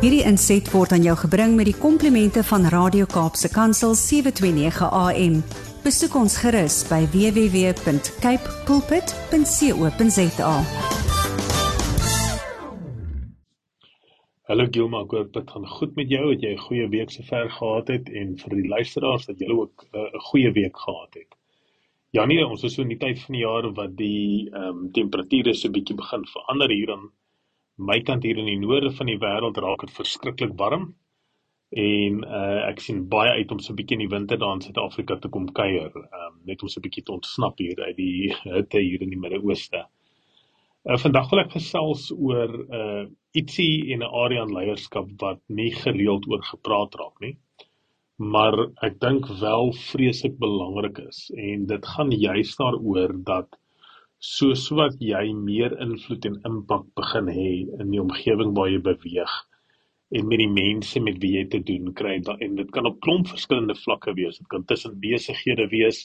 Hierdie inset word aan jou gebring met die komplimente van Radio Kaapse Kansel 729 AM. Besoek ons gerus by www.cape pulpit.co.za. Hallo Gilma, ek hoop dit gaan goed met jou. Het jy 'n goeie week sover gehad het en vir die luisteraars dat julle ook uh, 'n uh, goeie week gehad het. Ja nee, ons is so in die tyd van die jaar wat die ehm um, temperature so bietjie begin verander hier aan my kant hier in die noorde van die wêreld raak dit verskriklik warm. En uh ek sien baie uit om so 'n bietjie in die winter daar in Suid-Afrika te kom kuier, um, net om so 'n bietjie te ontsnap hier uit die hitte hier in die Midde-Ooste. Uh vandag wil ek gesels oor uh ietsie en 'n area in leierskap wat nie gereeld oor gepraat raak nie. Maar ek dink wel vreeslik belangrik is en dit gaan juist daaroor dat soos wat jy meer invloed en impak begin hê in die omgewing waar jy beweeg en met die mense met wie jy te doen kry en dit kan op klomp verskillende vlakke wees. Dit kan tussen besighede wees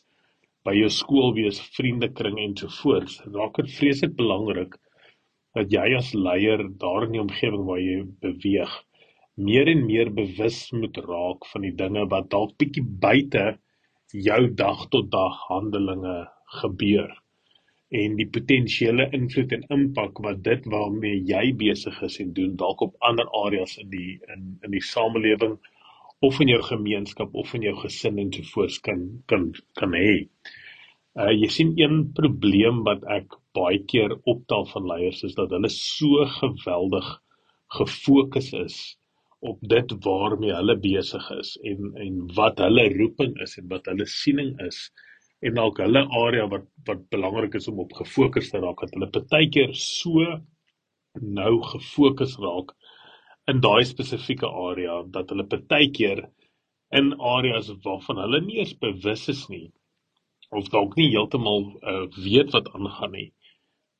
by jou skool wees vriendekring en so voort raak dit vreeslik belangrik dat jy as leier daar in die omgewing waar jy beweeg meer en meer bewus moet raak van die dinge wat dalk bietjie buite jou dag tot dag handelinge gebeur en die potensiële invloed en impak wat dit waarmee jy besig is en doen dalk op ander areas in die in in die samelewing of in jou gemeenskap of in jou gesin en sovoorts kan kan kan hê. Uh jy sien een probleem wat ek baie keer optel van leiers is dat hulle so geweldig gefokus is op dit waarmee hulle besig is en en wat hulle roeping is en wat hulle siening is en dalk hulle area wat wat belangrik is om op gefokus te raak dat hulle partykeer so nou gefokus raak in daai spesifieke area dat hulle partykeer in areas waarvan hulle nie eens bewus is nie of dalk nie heeltemal uh, weet wat aangaan nie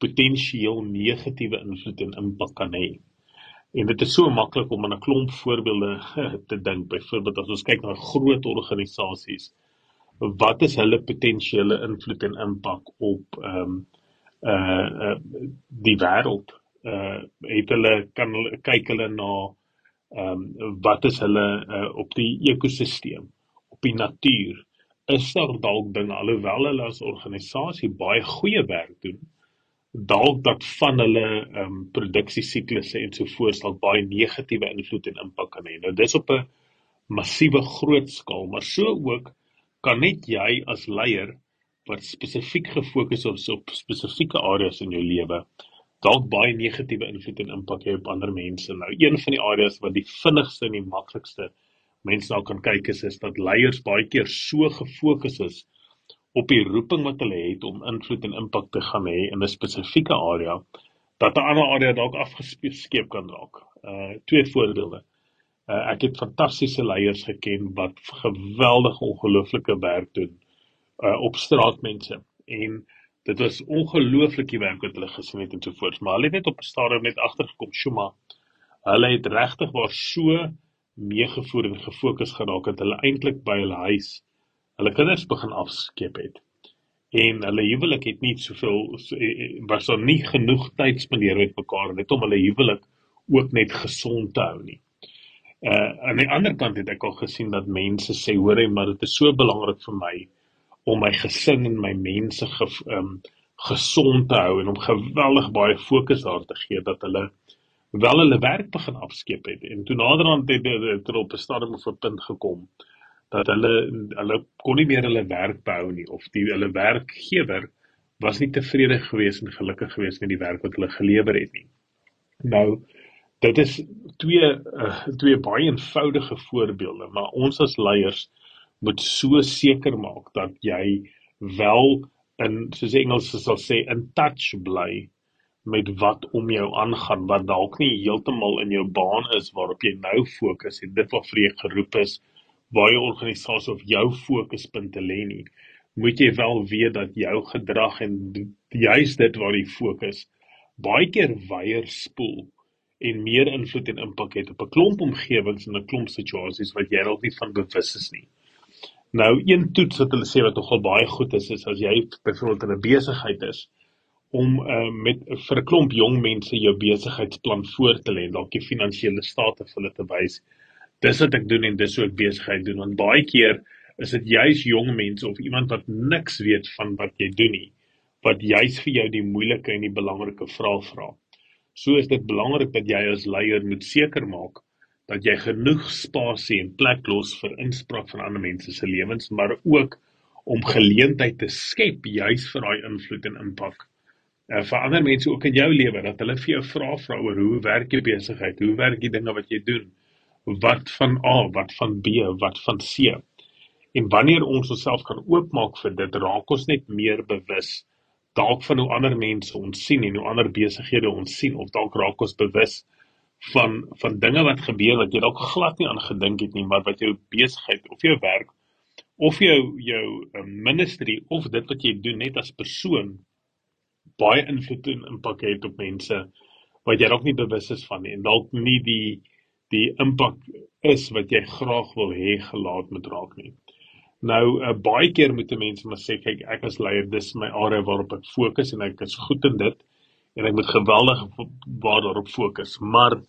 potensieel negatiewe invloed en impak kan hê. En dit is so maklik om aan 'n klomp voorbeelde te dink. Byvoorbeeld as ons kyk na groot organisasies wat is hulle potensiële invloed en impak op ehm um, uh, uh die wêreld? Uh het hulle kan hulle kyk hulle na ehm um, wat is hulle uh, op die ekosisteem op die natuur? Is daar dalk dinge alhoewel hulle as organisasie baie goeie werk doen dalk dat van hulle ehm um, produksiesiklusse en so voort dalk baie negatiewe invloed en impak kan hê? Nou dis op 'n massiewe groot skaal maar so ook kan net jy as leier wat spesifiek gefokus is op spesifieke areas in jou lewe dalk baie negatiewe invloed en impak hê op ander mense. Nou een van die areas wat die vinnigste en die maklikste mense nou kan kyk is is dat leiers baie keer so gefokus is op die roeping wat hulle het om invloed en impak te gaan hê in 'n spesifieke area dat 'n ander area dalk afgeskeep kan raak. Uh twee voorbeelde. Uh, ek het fantastiese leiers geken wat geweldige ongelooflike werk doen uh op straatmense en dit was ongelooflike werk wat hulle gesien het en so voort. Maar hulle het net op 'n stadium net agtergekom Shuma hulle het regtig waar so meegevoer en gefokus geraak dat hulle eintlik by hulle huis hulle kinders begin afskep het. En hulle huwelik het nie soveel so, eh, eh, was daar nie genoeg tyd spandeer met mekaar net om hulle huwelik ook net gesond te hou nie Uh aan die ander kant het ek al gesien dat mense sê hoor jy maar dit is so belangrik vir my om my gesin en my mense ge, um gesond te hou en om geweldig baie fokus daar te gee dat hulle wel hulle werk begin afskeep het en toe naderhand het dit op 'n stadium of 'n punt gekom dat hulle hulle kon nie meer hulle werk behou nie of die hulle werkgewer was nie tevrede gewees en gelukkig gewees met die werk wat hulle gelewer het nie. Nou dit is twee uh, twee baie eenvoudige voorbeelde, maar ons as leiers moet so seker maak dat jy wel in soos Engels sal sê in touch bly met wat om jou aangaan wat dalk nie heeltemal in jou baan is waarop jy nou fokus en dit wat vir jou geroep is waar jou organisasie of jou fokuspunte lê nie. Moet jy wel weet dat jou gedrag en juist dit waar jy fokus baie keer weier spoel en meer invloed en impak het op 'n klomp omgewings en 'n klomp situasies wat jy dalk nie van bewus is nie. Nou een toets wat hulle sê wat nogal baie goed is is as jy byvoorbeeld in 'n besigheid is om uh, met vir 'n klomp jong mense jou besigheidsplan voor te lê en dalk die finansiële state vir hulle te wys. Dis wat ek doen en dis hoe ek besigheid doen want baie keer is dit juis jong mense of iemand wat niks weet van wat jy doen nie wat juis vir jou die moeilike en die belangrike vrae vra. So is dit belangrik dat jy as leier moet seker maak dat jy genoeg spasie en plek los vir inspraak van ander mense se lewens, maar ook om geleentheid te skep juis vir daai invloed en impak uh, vir ander mense ook in jou lewe dat hulle vir jou vra vra oor hoe werk jou besigheid, hoe werk die dinge wat jy doen? Wat van A, wat van B, wat van C? En wanneer ons onsself kan oopmaak vir dit, raak ons net meer bewus dalk van hoe ander mense ons sien en hoe ander besighede ons sien of dalk raak ons bewus van van dinge wat gebeur wat jy dalk glad nie aan gedink het nie, maar wat jou besigheid of jou werk of jou jou eh, ministry of dit wat jy doen net as persoon baie invloed en impak het op mense wat jy dalk nie bewus is van nie en dalk nie die die impak is wat jy graag wil hê gelaat moet raak nie. Nou uh, baie keer moet mense maar sê kyk ek as leier dis my area waarop ek fokus en ek is goed in dit en ek moet geweldig waar daarop fokus, maar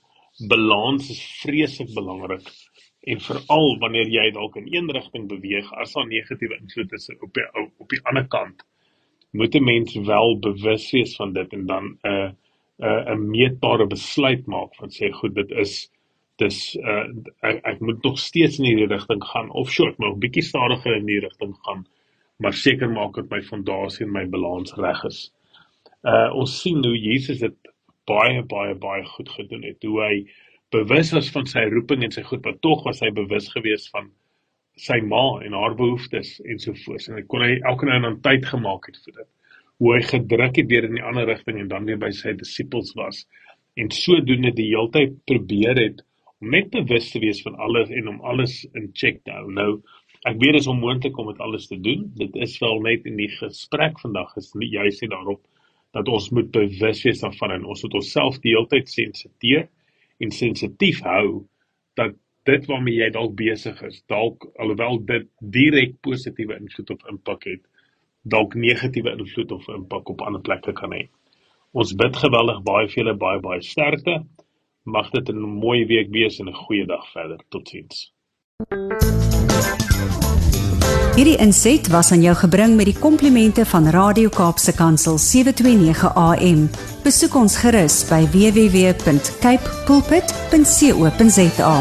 balans is vreeslik belangrik en veral wanneer jy dalk in een rigting beweeg as daar negatiewe invloed is op die op die ander kant moet 'n mens wel bewus wees van dit en dan 'n uh, 'n uh, 'n meetbare besluit maak van sê goed dit is dis uh, ek, ek moet nog steeds in hierdie rigting gaan of short maar 'n bietjie stadiger in hierdie rigting gaan maar seker maak dat my fondasie en my balans reg is. Uh ons sien hoe Jesus dit baie baie baie goed gedoen het. Hoe hy bewus was van sy roeping en sy goed, maar tog was hy bewus geweest van sy ma en haar behoeftes ensovoorts en hy kon hy elke nou en dan tyd gemaak het vir dit. Hoe hy gedruk het weer in die ander rigting en dan weer by sy disippels was en sodoende die heeltyd probeer het om net bewus te wees van alles en om alles in check te hou. Nou ek weet dit is onmoontlik om dit alles te doen. Dit is wel net in die gesprek vandag is nie juist nie daarop dat ons moet bewus wees daarvan en ons moet onsself die heeltyd sensitief en sensitief hou dat dit waarmee jy dalk besig is, dalk alhoewel dit direk positiewe invloed of impak het, dalk negatiewe invloed of impak op ander plekke kan hê. Ons bid geweldig baie vir julle baie baie sterkte. Mag dit 'n mooi week wees en 'n goeie dag verder. Totsiens. Hierdie inset was aan jou gebring met die komplimente van Radio Kaapse Kansel 729 AM. Besoek ons gerus by www.cape pulpit.co.za.